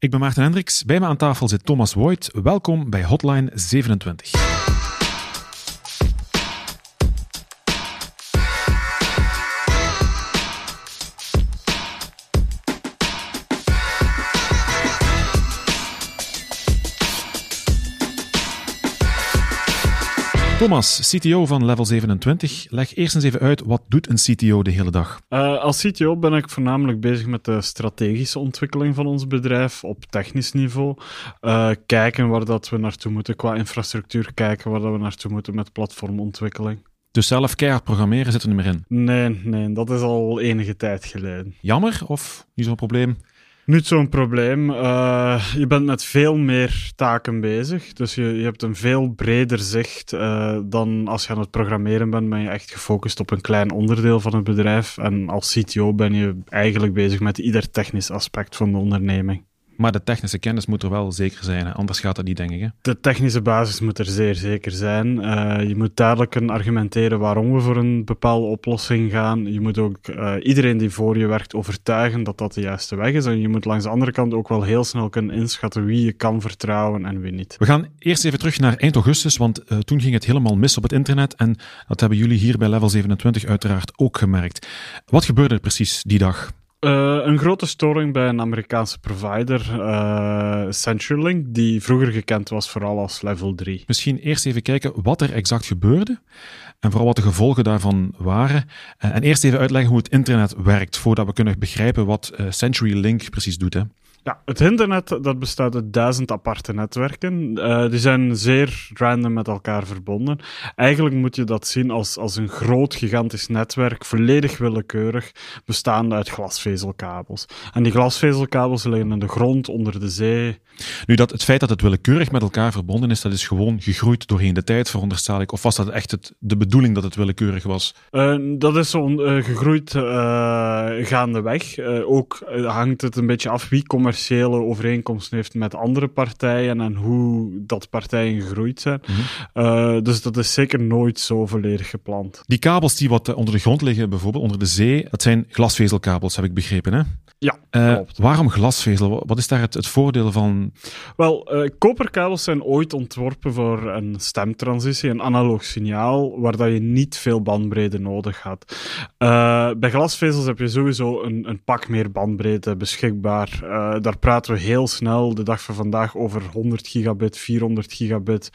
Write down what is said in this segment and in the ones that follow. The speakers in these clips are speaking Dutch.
Ik ben Maarten Hendricks. Bij me aan tafel zit Thomas Voigt. Welkom bij Hotline 27. Thomas, CTO van Level 27. Leg eerst eens even uit, wat doet een CTO de hele dag? Uh, als CTO ben ik voornamelijk bezig met de strategische ontwikkeling van ons bedrijf op technisch niveau. Uh, kijken waar dat we naartoe moeten qua infrastructuur, kijken waar dat we naartoe moeten met platformontwikkeling. Dus zelf keihard programmeren zit er niet meer in? Nee, nee, dat is al enige tijd geleden. Jammer of niet zo'n probleem? Niet zo'n probleem. Uh, je bent met veel meer taken bezig. Dus je, je hebt een veel breder zicht uh, dan als je aan het programmeren bent. Ben je echt gefocust op een klein onderdeel van het bedrijf. En als CTO ben je eigenlijk bezig met ieder technisch aspect van de onderneming. Maar de technische kennis moet er wel zeker zijn, anders gaat dat niet, denk ik. Hè? De technische basis moet er zeer zeker zijn. Uh, je moet duidelijk kunnen argumenteren waarom we voor een bepaalde oplossing gaan. Je moet ook uh, iedereen die voor je werkt overtuigen dat dat de juiste weg is. En je moet langs de andere kant ook wel heel snel kunnen inschatten wie je kan vertrouwen en wie niet. We gaan eerst even terug naar eind augustus, want uh, toen ging het helemaal mis op het internet. En dat hebben jullie hier bij Level 27 uiteraard ook gemerkt. Wat gebeurde er precies die dag? Uh, een grote storing bij een Amerikaanse provider, uh, CenturyLink, die vroeger gekend was vooral als level 3. Misschien eerst even kijken wat er exact gebeurde en vooral wat de gevolgen daarvan waren. Uh, en eerst even uitleggen hoe het internet werkt, voordat we kunnen begrijpen wat CenturyLink precies doet. Hè. Ja, het internet dat bestaat uit duizend aparte netwerken. Uh, die zijn zeer random met elkaar verbonden. Eigenlijk moet je dat zien als, als een groot, gigantisch netwerk, volledig willekeurig, bestaande uit glasvezelkabels. En die glasvezelkabels liggen in de grond, onder de zee. Nu, dat, het feit dat het willekeurig met elkaar verbonden is, dat is gewoon gegroeid doorheen de tijd, veronderstel ik. Of was dat echt het, de bedoeling dat het willekeurig was? Uh, dat is zo uh, gegroeid gaandeweg. ook hangt het een beetje af wie commerciële overeenkomsten heeft met andere partijen en hoe dat partijen gegroeid zijn. Mm -hmm. uh, dus dat is zeker nooit zo volledig gepland. Die kabels die wat onder de grond liggen, bijvoorbeeld onder de zee, dat zijn glasvezelkabels, heb ik begrepen, hè? Ja, klopt. Waarom glasvezel? Wat is daar het, het voordeel van? Wel, uh, koperkabels zijn ooit ontworpen voor een stemtransitie, een analoog signaal, waar dat je niet veel bandbreedte nodig had. Uh, bij glasvezels heb je sowieso een, een pak meer bandbreedte beschikbaar. daar praten we heel snel de dag van vandaag over 100 gigabit, 400 gigabit.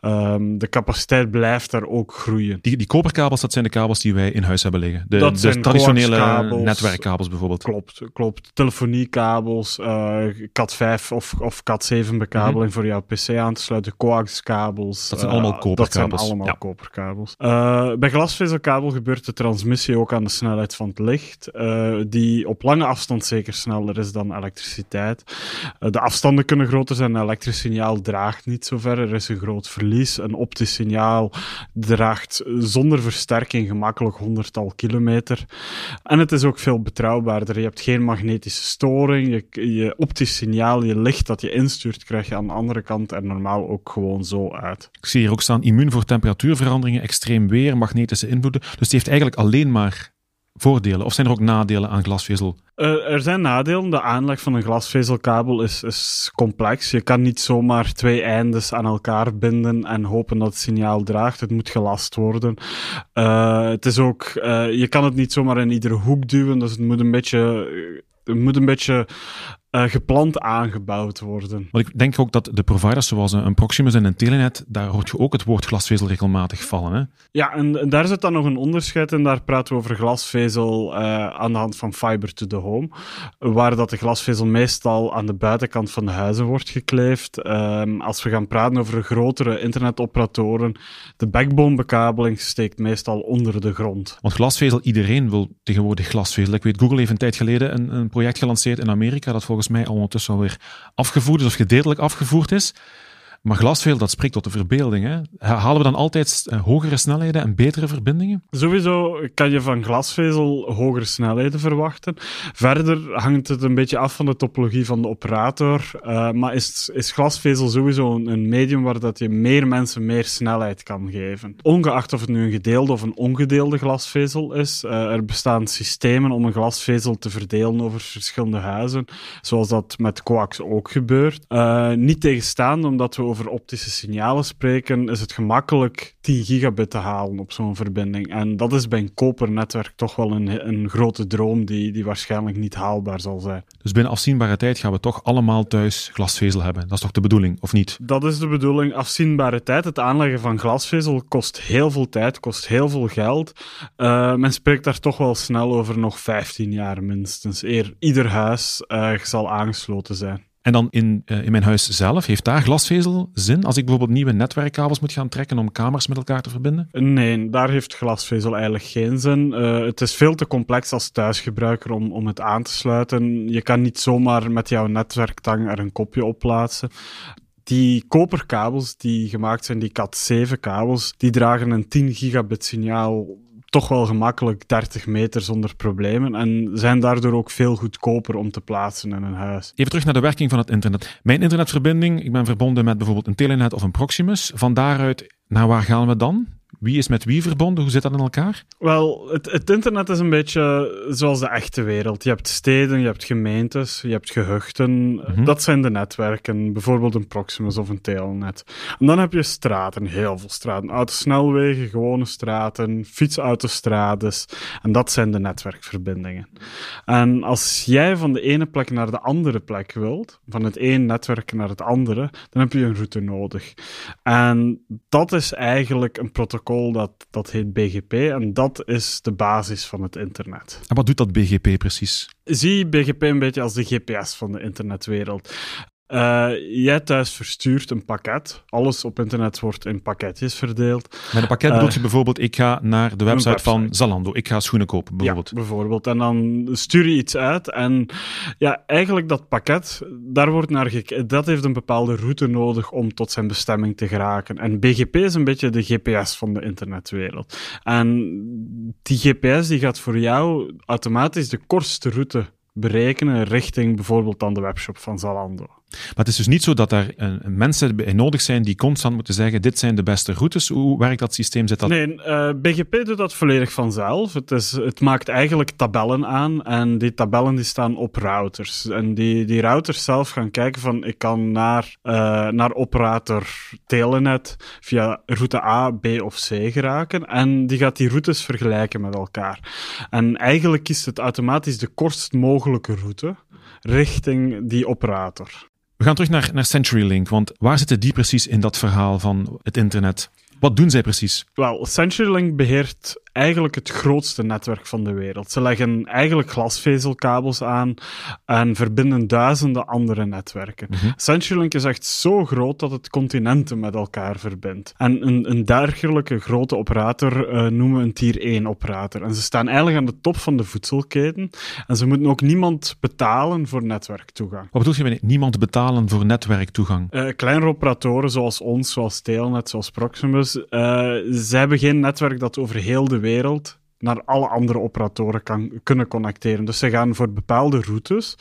Um, de capaciteit blijft daar ook groeien. Die, die koperkabels, dat zijn de kabels die wij in huis hebben liggen. De, dat de traditionele netwerkkabels bijvoorbeeld. Klopt, klopt telefoniekabels, uh, Cat5 of, of Cat7 bekabeling mm -hmm. voor jouw PC aan te sluiten, coaxkabels. Dat zijn allemaal koperkabels. Dat zijn allemaal ja. koperkabels. Uh, bij glasvezelkabel gebeurt de transmissie ook aan de snelheid van het licht, die op lange afstand zeker sneller is dan elektriciteit. de afstanden kunnen groter zijn, een elektrisch signaal draagt niet zo ver, er is een groot verlies. Een optisch signaal draagt zonder versterking gemakkelijk honderdtal kilometer. En het is ook veel betrouwbaarder. Je hebt geen magnetische storing. Je, je optisch signaal, je licht dat je instuurt, krijg je aan de andere kant er normaal ook gewoon zo uit. Ik zie hier ook staan immuun voor temperatuurveranderingen, extreem weer, magnetische invloeden. Dus die heeft eigenlijk alleen maar voordelen? Of zijn er ook nadelen aan glasvezel? Uh, er zijn nadelen. De aanleg van een glasvezelkabel is, is, complex. Je kan niet zomaar twee eindes aan elkaar binden en hopen dat het signaal draagt. Het moet gelast worden. Uh, het is ook, uh, je kan het niet zomaar in iedere hoek duwen, dus het moet een beetje het moet een beetje uh, gepland aangebouwd worden. Want ik denk ook dat de providers zoals een Proximus en een Telenet, daar hoort je ook het woord glasvezel regelmatig vallen. Hè? Ja, en, en daar zit dan nog een onderscheid in. Daar praten we over glasvezel uh, aan de hand van fiber to the home, waar dat de glasvezel meestal aan de buitenkant van de huizen wordt gekleefd. Um, als we gaan praten over grotere internetoperatoren, de backbone-bekabeling steekt meestal onder de grond. Want glasvezel, iedereen wil tegenwoordig glasvezel. Ik weet, Google heeft een tijd geleden een, een project gelanceerd in Amerika dat volgens mij ondertussen alweer afgevoerd is of gedeeltelijk afgevoerd is. Maar glasvezel, dat spreekt tot de verbeelding. Hè? Halen we dan altijd eh, hogere snelheden en betere verbindingen? Sowieso kan je van glasvezel hogere snelheden verwachten. Verder hangt het een beetje af van de topologie van de operator. Uh, maar is, is glasvezel sowieso een medium waar dat je meer mensen meer snelheid kan geven. Ongeacht of het nu een gedeelde of een ongedeelde glasvezel is. Uh, er bestaan systemen om een glasvezel te verdelen over verschillende huizen. Zoals dat met coax ook gebeurt. Niet tegenstaande, omdat we over optische signalen spreken, is het gemakkelijk 10 gigabit te halen op zo'n verbinding. En dat is bij een kopernetwerk toch wel een, een grote droom die, die waarschijnlijk niet haalbaar zal zijn. Dus binnen afzienbare tijd gaan we toch allemaal thuis glasvezel hebben. Dat is toch de bedoeling, of niet? Dat is de bedoeling. Afzienbare tijd. Het aanleggen van glasvezel kost heel veel tijd, kost heel veel geld. Uh, men spreekt daar toch wel snel over nog 15 jaar minstens. Eer ieder huis uh, zal aangesloten zijn. En dan in, uh, in mijn huis zelf, heeft daar glasvezel zin? Als ik bijvoorbeeld nieuwe netwerkkabels moet gaan trekken om kamers met elkaar te verbinden? Nee, daar heeft glasvezel eigenlijk geen zin. Uh, het is veel te complex als thuisgebruiker om, om het aan te sluiten. Je kan niet zomaar met jouw netwerktang er een kopje op plaatsen. Die koperkabels die gemaakt zijn, die Cat7 kabels, die dragen een 10 gigabit signaal toch wel gemakkelijk 30 meter zonder problemen en zijn daardoor ook veel goedkoper om te plaatsen in een huis. Even terug naar de werking van het internet. Mijn internetverbinding, ik ben verbonden met bijvoorbeeld een Telenet of een Proximus. Van daaruit, naar waar gaan we dan? Wie is met wie verbonden? Hoe zit dat in elkaar? Wel, het, het, internet is een beetje zoals de echte wereld. Je hebt steden, je hebt gemeentes, je hebt gehuchten. Mhm. Dat zijn de netwerken, bijvoorbeeld een Proximus of een Telnet. En dan heb je straten, heel veel straten. Autosnelwegen, gewone straten, fietsautostrades. En dat zijn de netwerkverbindingen. En als jij van de ene plek naar de andere plek wilt, van het ene netwerk naar het andere, dan heb je een route nodig. En dat is eigenlijk een protocol dat, dat heet BGP en dat is de basis van het internet. En wat doet dat BGP precies? Zie BGP een beetje als de GPS van de internetwereld. Uh, jij thuis verstuurt een pakket. Alles op internet wordt in pakketjes verdeeld. Met een pakket bedoel je bijvoorbeeld, ik ga naar de website, website, van Zalando. Ik ga schoenen kopen, bijvoorbeeld. Ja, bijvoorbeeld. En dan stuur je iets uit. En ja, eigenlijk dat pakket, daar wordt naar gekeken. Dat heeft een bepaalde route nodig om tot zijn bestemming te geraken. En BGP is een beetje de GPS van de internetwereld. En die GPS die gaat voor jou automatisch de kortste route berekenen richting bijvoorbeeld dan de webshop van Zalando. Maar het is dus niet zo dat er een, mensen nodig zijn die constant moeten zeggen: dit zijn de beste routes. Hoe werkt dat systeem? Zit dat... Nee, uh, BGP doet dat volledig vanzelf. Het, is, het maakt eigenlijk tabellen aan en die tabellen die staan op routers. En die, die routers zelf gaan kijken van ik kan naar, uh, naar operator Telenet via route A, B of C geraken. En die gaat die routes vergelijken met elkaar. En eigenlijk kiest het automatisch de kortst mogelijke route richting die operator. Gaan terug naar, naar CenturyLink, want waar zitten die precies in dat verhaal van het internet? Wat doen zij precies? Wel, CenturyLink beheert eigenlijk het grootste netwerk van de wereld. Ze leggen eigenlijk glasvezelkabels aan en verbinden duizenden andere netwerken. Mm CenturyLink is echt zo groot dat het continenten met elkaar verbindt. En een, een dergelijke grote operator uh, noemen we een tier 1-operator. En ze staan eigenlijk aan de top van de voedselketen. En ze moeten ook niemand betalen voor netwerktoegang. Wat bedoel je met niemand betalen voor netwerktoegang? Uh, kleinere operatoren zoals ons, zoals Telnet, zoals Proximus, uh, ze hebben geen netwerk dat over heel de wereld wereld naar alle andere operatoren kan, kunnen connecteren. Dus ze gaan voor bepaalde routes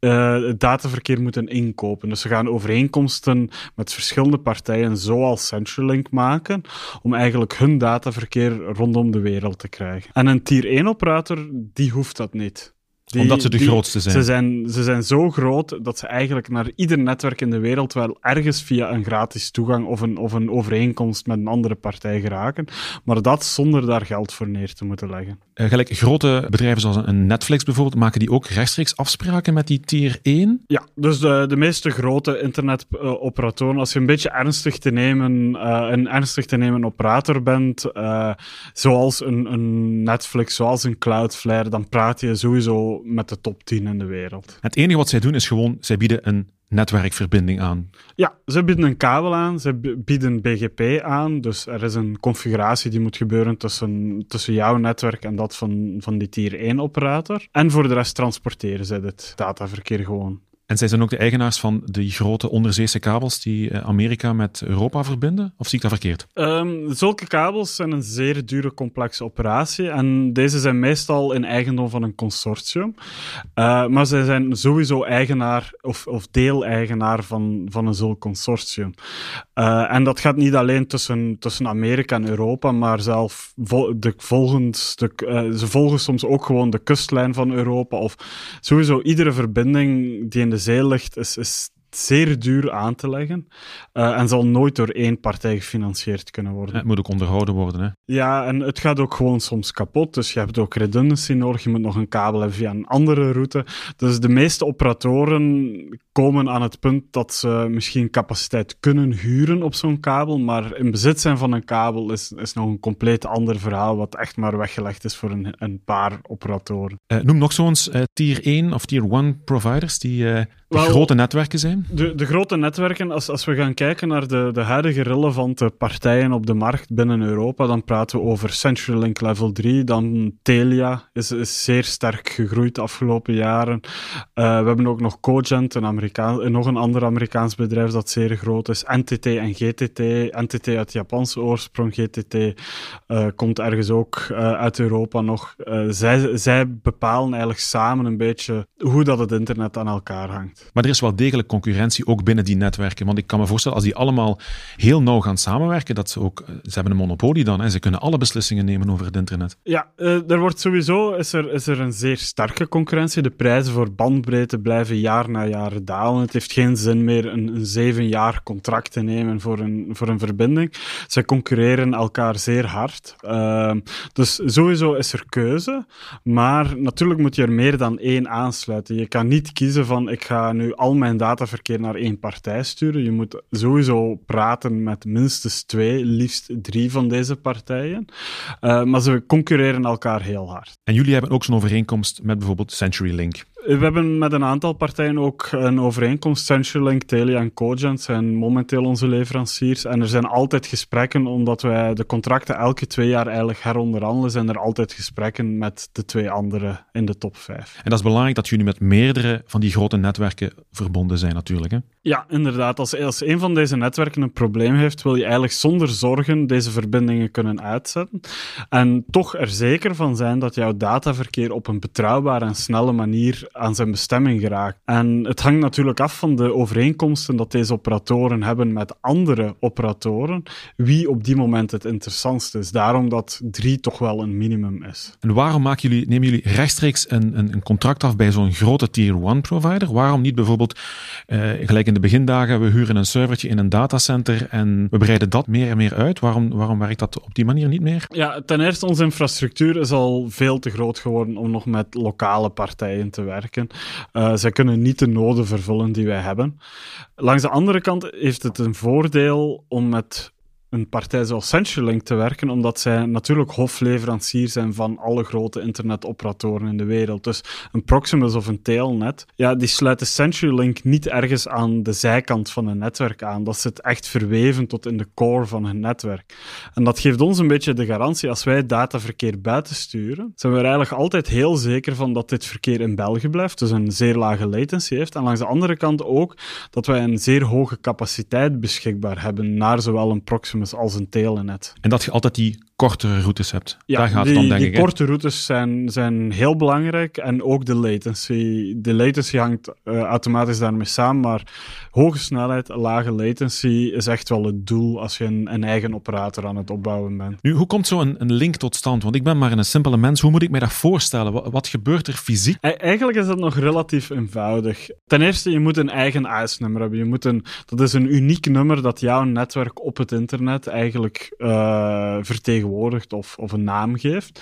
uh, het dataverkeer moeten inkopen. Dus ze gaan overeenkomsten met verschillende partijen, zoals CenturyLink, maken, om eigenlijk hun dataverkeer rondom de wereld te krijgen. En een Tier 1-operator, die hoeft dat niet. Die, Omdat ze de grootste zijn. Ze, zijn. ze zijn zo groot dat ze eigenlijk naar ieder netwerk in de wereld wel ergens via een gratis toegang of een, of een overeenkomst met een andere partij geraken. Maar dat zonder daar geld voor neer te moeten leggen. Uh, gelijk grote bedrijven zoals een Netflix bijvoorbeeld, maken die ook rechtstreeks afspraken met die tier 1? Ja, dus de, de meeste grote internetoperatoren, als je een beetje ernstig te nemen, uh, een ernstig te nemen operator bent, uh, zoals een, een Netflix, zoals een Cloudflare, dan praat je sowieso met de top 10 in de wereld. Het enige wat zij doen is gewoon, zij bieden een netwerkverbinding aan. Ja, ze bieden een kabel aan, ze bieden BGP aan. Dus er is een configuratie die moet gebeuren tussen, tussen jouw netwerk en dat van, van die tier 1-operator. En voor de rest transporteren ze het dataverkeer gewoon. En zij zijn ook de eigenaars van die grote onderzeese kabels die eh, Amerika met Europa verbinden? Of zie ik dat verkeerd? Um, zulke kabels zijn een zeer dure, complexe operatie. En deze zijn meestal in eigendom van een consortium. Uh, maar zij zijn sowieso eigenaar of, of deel-eigenaar van, van een zulk consortium. Uh, en dat gaat niet alleen tussen, tussen Amerika en Europa, maar zelf de volgens, de, ze volgen soms ook gewoon de kustlijn van Europa. Of sowieso iedere verbinding die in de zee ligt, is, is zeer duur aan te leggen uh, en zal nooit door één partij gefinancierd kunnen worden. Het moet ook onderhouden worden, hè? Ja, en het gaat ook gewoon soms kapot, dus je hebt ook redundancy nodig, je moet nog een kabel hebben via een andere route. Dus de meeste operatoren komen aan het punt dat ze misschien capaciteit kunnen huren op zo'n kabel, maar in bezit zijn van een kabel is, is nog een compleet ander verhaal, wat echt maar weggelegd is voor een, een paar operatoren. Uh, noem nog zo eens uh, tier 1 of tier 1 providers die de Wel, grote netwerken zijn. De, de grote netwerken, als, als we gaan kijken naar de, de huidige relevante partijen op de markt binnen Europa, dan praten we over CenturyLink Level 3, dan Telia is, is zeer sterk gegroeid de afgelopen jaren. Uh, we hebben ook nog Cogent, een Amerikaan, nog een ander Amerikaans bedrijf dat zeer groot is. NTT en GTT. NTT uit Japanse oorsprong, GTT uh, eh, komt ergens ook uh, uit Europa nog. zij, zij bepalen eigenlijk samen een beetje hoe dat het internet aan elkaar hangt. Maar er is wel degelijk concurrentie ook binnen die netwerken. Want ik kan me voorstellen, als die allemaal heel nauw gaan samenwerken, dat ze ook, ze hebben een monopolie dan, en ze kunnen alle beslissingen nemen over het internet. Ja, uh, er wordt sowieso, is er, is er een zeer sterke concurrentie. De prijzen voor bandbreedte blijven jaar na jaar dalen. Het heeft geen zin meer een, een zeven jaar contract te nemen voor een, voor een verbinding. Ze concurreren elkaar zeer hard. Uh, dus sowieso is er keuze, maar natuurlijk moet je er meer dan één aansluiten. Je kan niet kiezen van, ik ga nu al mijn data verkeer naar één partij sturen. Je moet sowieso praten met minstens twee, liefst drie van deze partijen. Uh, maar ze concurreren elkaar heel hard. En jullie hebben ook zo'n overeenkomst met bijvoorbeeld CenturyLink. We hebben met een aantal partijen ook een overeenkomst. CenturyLink, Telia en Cogent zijn momenteel onze leveranciers. En er zijn altijd gesprekken, omdat wij de contracten elke twee jaar eigenlijk heronderhandelen, zijn er altijd gesprekken met de twee andere in de top vijf. En dat is belangrijk dat jullie met meerdere van die grote netwerken verbonden zijn natuurlijk. Hè? Ja, inderdaad. Als, als een van deze netwerken een probleem heeft, wil je eigenlijk zonder zorgen deze verbindingen kunnen uitzetten. En toch er zeker van zijn dat jouw dataverkeer op een betrouwbare en snelle manier aan zijn bestemming geraakt. En het hangt natuurlijk af van de overeenkomsten dat deze operatoren hebben met andere operatoren, wie op die moment het interessantste is. Daarom dat drie toch wel een minimum is. En waarom maken jullie, nemen jullie rechtstreeks een, een, een contract af bij zo'n grote tier 1 provider? Waarom niet bijvoorbeeld, uh, gelijk in de begindagen, we huren een servertje in een datacenter en we breiden dat meer en meer uit? Waarom, waarom werkt dat op die manier niet meer? Ja, ten eerste, onze infrastructuur is al veel te groot geworden om nog met lokale partijen te werken. Uh, zij kunnen niet de noden vervullen die wij hebben. Langs de andere kant heeft het een voordeel om met een partij zoals CenturyLink te werken, omdat zij natuurlijk hofleverancier zijn van alle grote internetoperatoren in de wereld. Dus een Proximus of een Telnet, ja, die sluiten CenturyLink niet ergens aan de zijkant van een netwerk aan. Dat zit echt verweven tot in de core van hun netwerk. En dat geeft ons een beetje de garantie, als wij dataverkeer buiten sturen, zijn we er eigenlijk altijd heel zeker van dat dit verkeer in België blijft, dus een zeer lage latency heeft. En langs de andere kant ook dat wij een zeer hoge capaciteit beschikbaar hebben naar zowel een Proximus als een telenet. En dat je altijd die kortere routes hebt. Ja, Daar gaat die, het dan, denk die ik. korte routes zijn, zijn heel belangrijk en ook de latency. De latency hangt uh, automatisch daarmee samen, maar hoge snelheid, lage latency is echt wel het doel als je een, een eigen operator aan het opbouwen bent. Nu, hoe komt zo'n een, een link tot stand? Want ik ben maar een simpele mens. Hoe moet ik mij dat voorstellen? Wat, wat gebeurt er fysiek? Eigenlijk is dat nog relatief eenvoudig. Ten eerste, je moet een eigen IS-nummer hebben. Je moet een, dat is een uniek nummer dat jouw netwerk op het internet eigenlijk uh, vertegenwoordigt of, of een naam geeft.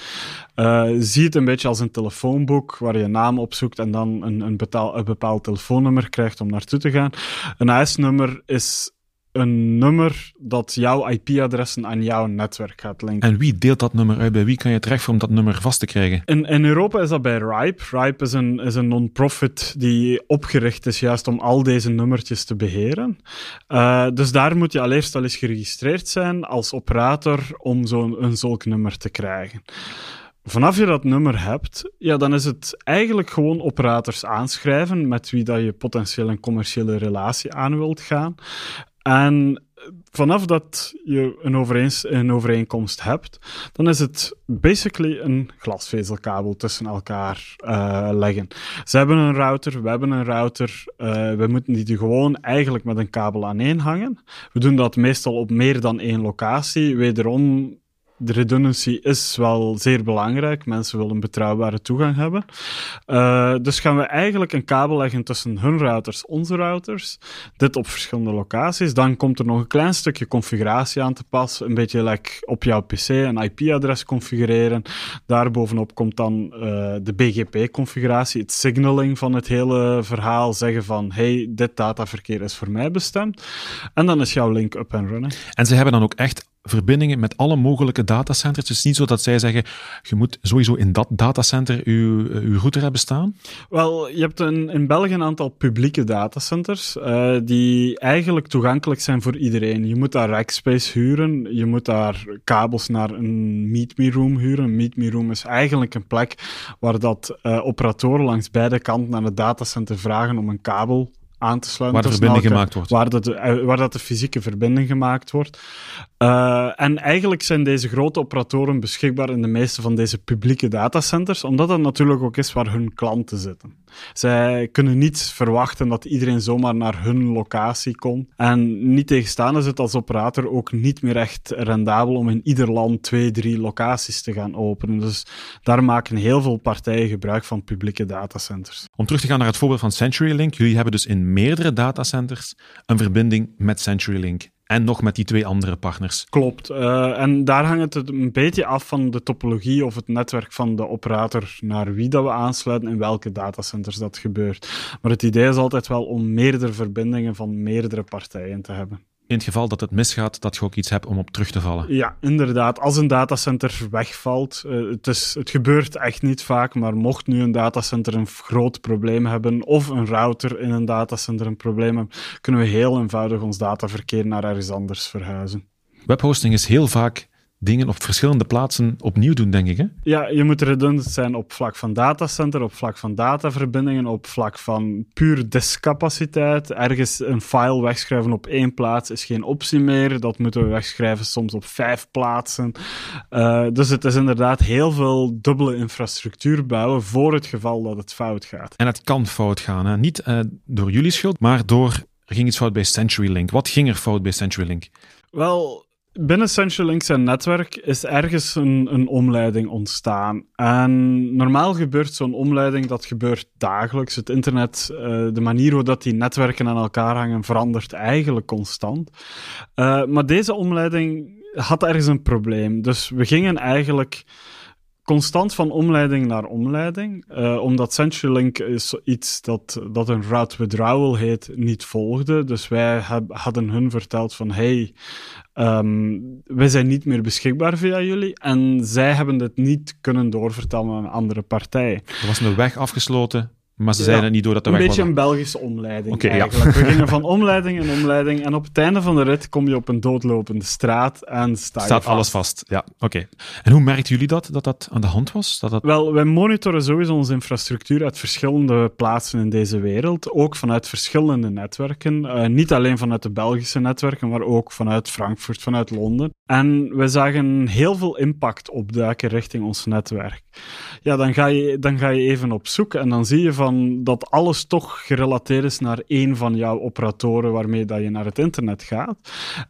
Uh, zie het een beetje als een telefoonboek waar je naam opzoekt en dan een, een, bepaald telefoonnummer krijgt om naartoe te gaan. Een IS-nummer is een nummer dat jouw IP-adressen aan jouw netwerk gaat linken. En wie deelt dat nummer uit? Bij wie kan je terecht om dat nummer vast te krijgen? In, in Europa is dat bij Ripe. Ripe is een, is een non-profit die opgericht is juist om al deze nummertjes te beheren. Uh, dus daar moet je allereerst al eens geregistreerd zijn als operator om zo'n een zulk nummer te krijgen. Vanaf je dat nummer hebt, ja, dan is het eigenlijk gewoon operators aanschrijven met wie dat je potentieel een commerciële relatie aan wilt gaan. En vanaf dat je een, overeens, een overeenkomst hebt, dan is het basically een glasvezelkabel tussen elkaar uh, leggen. Ze hebben een router, we hebben een router. Uh, we moeten die gewoon eigenlijk met een kabel aaneen hangen. We doen dat meestal op meer dan één locatie. Wederom de redundancy is wel zeer belangrijk. Mensen willen betrouwbare toegang hebben. Uh, dus gaan we eigenlijk een kabel leggen tussen hun routers, onze routers. Dit op verschillende locaties. Dan komt er nog een klein stukje configuratie aan te pas. Een beetje like op jouw PC een IP-adres configureren. Daarbovenop komt dan uh, de BGP-configuratie, het signaling van het hele verhaal. Zeggen van, hey, dit dataverkeer is voor mij bestemd. En dan is jouw link up en running. En ze hebben dan ook echt verbindingen met alle mogelijke datacenters. Het is niet zo dat zij zeggen, je moet sowieso in dat datacenter uw, uw router hebben staan? Wel, je hebt in België een aantal publieke datacenters uh, die eigenlijk toegankelijk zijn voor iedereen. Je moet daar rackspace huren, je moet daar kabels naar een Meet Me Room huren. Een Meet Me Room is eigenlijk een plek waar dat uh, operatoren langs beide kanten naar het datacenter vragen om een kabel aan te sluiten. Waar de verbinding gemaakt wordt. Waar dat, de, eh, waar dat de fysieke verbinding gemaakt wordt. Uh, en eigenlijk zijn deze grote operatoren beschikbaar in de meeste van deze publieke datacenters, omdat dat natuurlijk ook is waar hun klanten zitten. Zij kunnen niet verwachten dat iedereen zomaar naar hun locatie komt. En niet tegenstaan is het als operator ook niet meer echt rendabel om in ieder land twee, drie locaties te gaan openen. Dus daar maken heel veel partijen gebruik van publieke datacenters. Om terug te gaan naar het voorbeeld van CenturyLink. Jullie hebben dus in meerdere datacenters een verbinding met CenturyLink. En nog met die twee andere partners. Klopt. Uh, en daar hangt het een beetje af van de topologie of het netwerk van de operator naar wie dat we aansluiten en welke datacenters dat gebeurt. Maar het idee is altijd wel om meerdere verbindingen van meerdere partijen te hebben in het geval dat het misgaat, dat je ook iets hebt om op terug te vallen. Ja, inderdaad. Als een datacenter wegvalt, uh, het, is, het gebeurt echt niet vaak, maar mocht nu een datacenter een groot probleem hebben, of een router in een datacenter een probleem hebben, kunnen we heel eenvoudig ons dataverkeer naar ergens anders verhuizen. Webhosting is heel vaak dingen op verschillende plaatsen opnieuw doen, denk ik. Hè? Ja, je moet redundant zijn op vlak van datacenter, op vlak van dataverbindingen, op vlak van puur diskcapaciteit. Ergens een file wegschrijven op één plaats is geen optie meer. Dat moeten we wegschrijven soms op vijf plaatsen. Uh, dus het is inderdaad heel veel dubbele infrastructuur bouwen voor het geval dat het fout gaat. En het kan fout gaan. Hè? Niet uh, door jullie schuld, maar door er ging iets fout bij CenturyLink. Wat ging er fout bij CenturyLink? Wel, binnen CenturyLink zijn netwerk is ergens een, een omleiding ontstaan. En normaal gebeurt zo'n omleiding, dat gebeurt dagelijks. Het internet, uh, de manier hoe dat die netwerken aan elkaar hangen, verandert eigenlijk constant. Uh, maar deze omleiding had ergens een probleem. Dus we gingen eigenlijk constant van omleiding naar omleiding, uh, omdat CenturyLink is iets dat, dat een route withdrawal heet, niet volgde. Dus wij hadden hun verteld van, hey, um, wij zijn niet meer beschikbaar via jullie. En zij hebben dit niet kunnen doorvertellen aan andere partijen. Er was een weg afgesloten maar ze zeiden niet door dat de Een beetje een Belgische omleiding okay, eigenlijk. Ja. We gingen van omleiding en omleiding en op het einde van de rit kom je op een doodlopende straat en sta Staat vast. alles vast, ja. Oké. En hoe merkten jullie dat, dat dat aan de hand was? Dat dat... Wel, wij monitoren sowieso onze infrastructuur uit verschillende plaatsen in deze wereld. Ook vanuit verschillende netwerken. Uh, niet alleen vanuit de Belgische netwerken, maar ook vanuit Frankfurt, vanuit Londen. En we zagen heel veel impact opduiken richting ons netwerk. Ja, dan ga je, dan ga je even op zoek en dan zie je van dat alles toch gerelateerd is naar één van jouw operatoren waarmee dat je naar het internet gaat.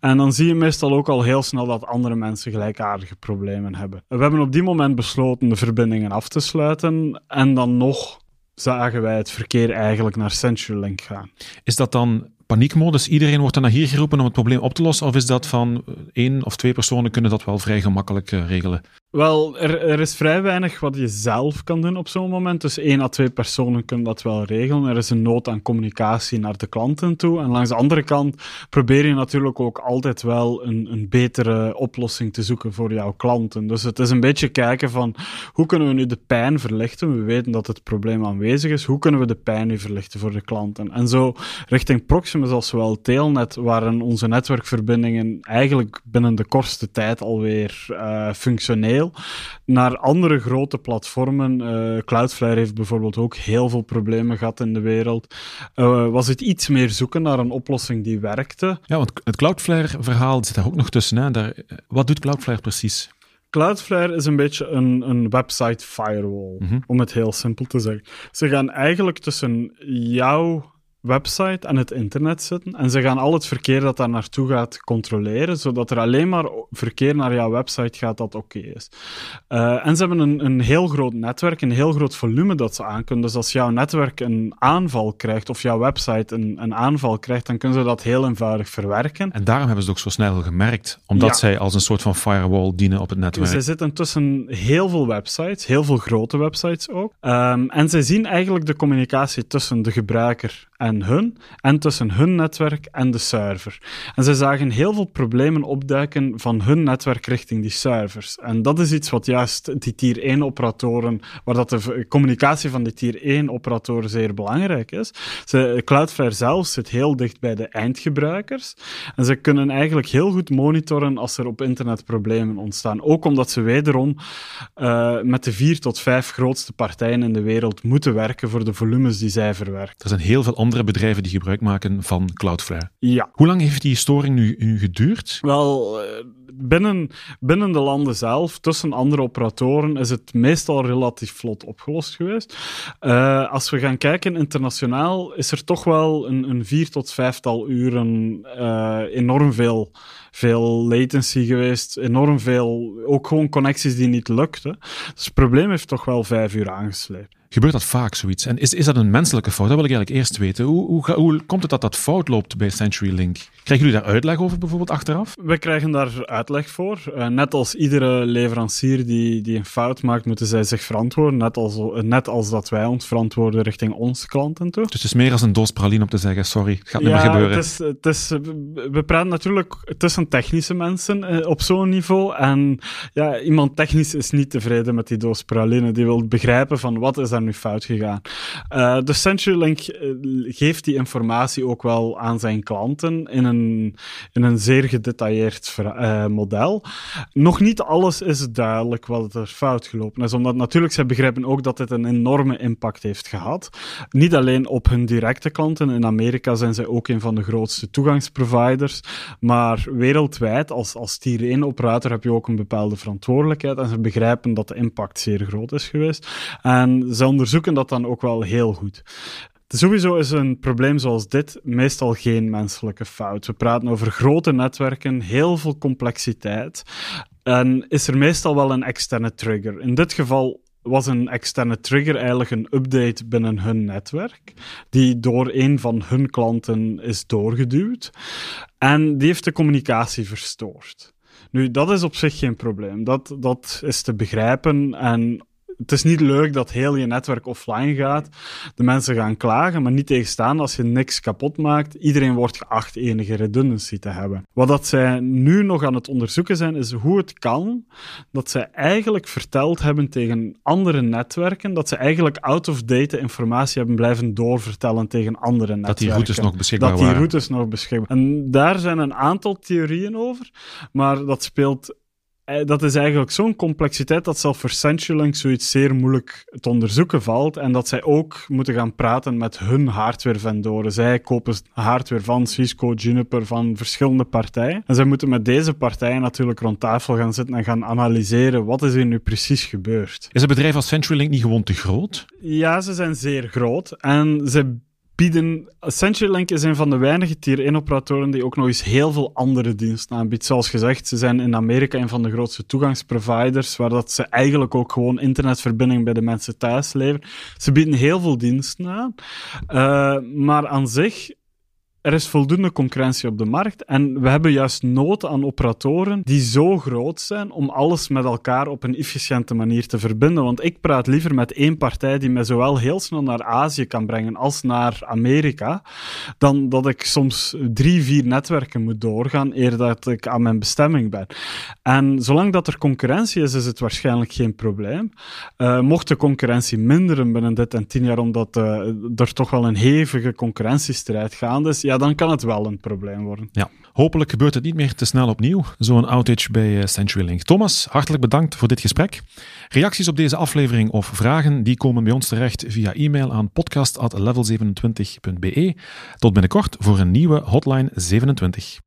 En dan zie je meestal ook al heel snel dat andere mensen gelijkaardige problemen hebben. We hebben op die moment besloten de verbindingen af te sluiten en dan nog zagen wij het verkeer eigenlijk naar CenturyLink gaan. Is dat dan paniekmodus. Iedereen wordt dan naar hier geroepen om het probleem op te lossen? Of is dat van eh, één of twee personen kunnen dat wel vrij gemakkelijk uh, regelen? Wel, er, er, is vrij weinig wat je zelf kan doen op zo'n moment. Dus één à twee personen kunnen dat wel regelen. Er is een nood aan communicatie naar de klanten toe. En langs de andere kant probeer je natuurlijk ook altijd wel een, een betere oplossing te zoeken voor jouw klanten. Dus het is een beetje kijken van hoe kunnen we nu de pijn verlichten? We weten dat het probleem aanwezig is. Hoe kunnen we de pijn nu verlichten voor de klanten? En zo richting Proximus als wel Telnet waren onze netwerkverbindingen eigenlijk binnen de kortste tijd alweer uh, functioneren veel, naar andere grote platformen. Uh, Cloudflare heeft bijvoorbeeld ook heel veel problemen gehad in de wereld. Uh, was het iets meer zoeken naar een oplossing die werkte? Ja, want het Cloudflare-verhaal zit daar ook nog tussen. Hè? Daar, wat doet Cloudflare precies? Cloudflare is een beetje een, een website firewall, mhm. om het heel simpel te zeggen. Ze gaan eigenlijk tussen jouw website en het internet zitten. En ze gaan al het verkeer dat daar naartoe gaat controleren, zodat er alleen maar verkeer naar jouw website gaat dat oké is. Uh, en ze hebben een, een heel groot netwerk, een heel groot volume dat ze aankunnen. Dus als jouw netwerk een aanval krijgt, of jouw website een, een aanval krijgt, dan kunnen ze dat heel eenvoudig verwerken. En daarom hebben ze het ook zo snel gemerkt, omdat zij als een soort van firewall dienen op het netwerk. Ze zitten tussen heel veel websites, heel veel grote websites ook. Um, en ze zien eigenlijk de communicatie tussen de gebruiker en hun, en tussen hun netwerk en de server. En ze zagen heel veel problemen opduiken van hun netwerk richting die servers. En dat is iets wat juist die tier 1-operatoren, waar dat de communicatie van die tier 1-operatoren zeer belangrijk is. Ze, Cloudflare zelf zit heel dicht bij de eindgebruikers. En ze kunnen eigenlijk heel goed monitoren als er op internet problemen ontstaan. Ook omdat ze wederom uh, met de vier tot vijf grootste partijen in de wereld moeten werken voor de volumes die zij verwerken. Er zijn heel veel andere bedrijven die gebruik maken van Cloudflare. Ja. Hoe lang heeft die storing nu, nu geduurd? Wel, eh, binnen, binnen de landen zelf, tussen andere operatoren, is het meestal relatief vlot opgelost geweest. Uh, als we gaan kijken internationaal, is er toch wel een, een vier tot vijftal uren uh, enorm veel, veel latency geweest. Enorm veel, ook gewoon connecties die niet lukten. Dus het probleem heeft toch wel vijf uur aangesleept. Gebeurt dat vaak, zoiets? En is, is dat een menselijke fout? Dat wil ik eigenlijk eerst weten. Hoe, hoe, hoe komt het dat dat fout loopt bij CenturyLink? Krijgen jullie daar uitleg over bijvoorbeeld achteraf? We krijgen daar uitleg voor. Uh, net als iedere leverancier die, die een fout maakt, moeten zij zich verantwoorden. Net als, net als dat wij ons verantwoorden richting onze klanten toe. Dus het is meer als een doos praline om te zeggen, sorry, het gaat niet meer gebeuren. Het is, het is, we praten natuurlijk tussen technische mensen uh, op zo'n niveau. En ja, iemand technisch is niet tevreden met die doos praline. Die wil begrijpen van wat is nu fout gegaan. Uh, de CenturyLink uh, geeft die informatie ook wel aan zijn klanten in een, in een zeer gedetailleerd uh, model. Nog niet alles is duidelijk wat er fout gelopen is, omdat natuurlijk zij begrijpen ook dat dit een enorme impact heeft gehad. Niet alleen op hun directe klanten. In Amerika zijn zij ook een van de grootste toegangsproviders, maar wereldwijd als, als tier 1 operator heb je ook een bepaalde verantwoordelijkheid en ze begrijpen dat de impact zeer groot is geweest. En ze onderzoeken dat dan ook wel heel goed. Sowieso is een probleem zoals dit meestal geen menselijke fout. We praten over grote netwerken, heel veel complexiteit. En is er meestal wel een externe trigger. In dit geval was een externe trigger eigenlijk een update binnen hun netwerk, die door een van hun klanten is doorgeduwd. En die heeft de communicatie verstoord. Nu, dat is op zich geen probleem. Dat, dat is te begrijpen en het is niet leuk dat heel je netwerk offline gaat. De mensen gaan klagen, maar niet tegenstaan als je niks kapot maakt. Iedereen wordt geacht enige redundancy te hebben. Wat dat zij nu nog aan het onderzoeken zijn, is hoe het kan dat zij eigenlijk verteld hebben tegen andere netwerken, dat ze eigenlijk out-of-date informatie hebben blijven doorvertellen tegen andere netwerken. Dat die routes nog beschikbaar waren. Dat die routes nog beschikbaar En daar zijn een aantal theorieën over, maar dat speelt dat is eigenlijk zo'n complexiteit dat zelfs voor CenturyLink zoiets zeer moeilijk te onderzoeken valt. En dat zij ook moeten gaan praten met hun hardware-vendoren. Zij kopen hardware van Cisco, Juniper, van verschillende partijen. En zij moeten met deze partijen natuurlijk rond tafel gaan zitten en gaan analyseren wat is er nu precies gebeurd. Is een bedrijf als CenturyLink niet gewoon te groot? Ja, ze zijn zeer groot. En ze bieden... CenturyLink is een van de weinige tier 1-operatoren die ook nog eens heel veel andere diensten aanbiedt. Zoals gezegd, ze zijn in Amerika een van de grootste toegangsproviders, waar dat ze eigenlijk ook gewoon internetverbinding bij de mensen thuis leveren. Ze bieden heel veel diensten aan. Uh, maar aan zich er is voldoende concurrentie op de markt en we hebben juist nood aan operatoren die zo groot zijn om alles met elkaar op een efficiënte manier te verbinden. Want ik praat liever met één partij die mij zowel heel snel naar Azië kan brengen als naar Amerika, dan dat ik soms drie, vier netwerken moet doorgaan eer dat ik aan mijn bestemming ben. En zolang dat er concurrentie is, is het waarschijnlijk geen probleem. Uh, mocht de concurrentie minderen binnen dit en tien jaar, omdat uh, er toch wel een hevige concurrentiestrijd gaande is, dan kan het wel een probleem worden. Ja. Hopelijk gebeurt het niet meer te snel opnieuw, zo'n outage bij CenturyLink. Thomas, hartelijk bedankt voor dit gesprek. Reacties op deze aflevering of vragen die komen bij ons terecht via e-mail aan podcast.level27.be. Tot binnenkort voor een nieuwe Hotline 27.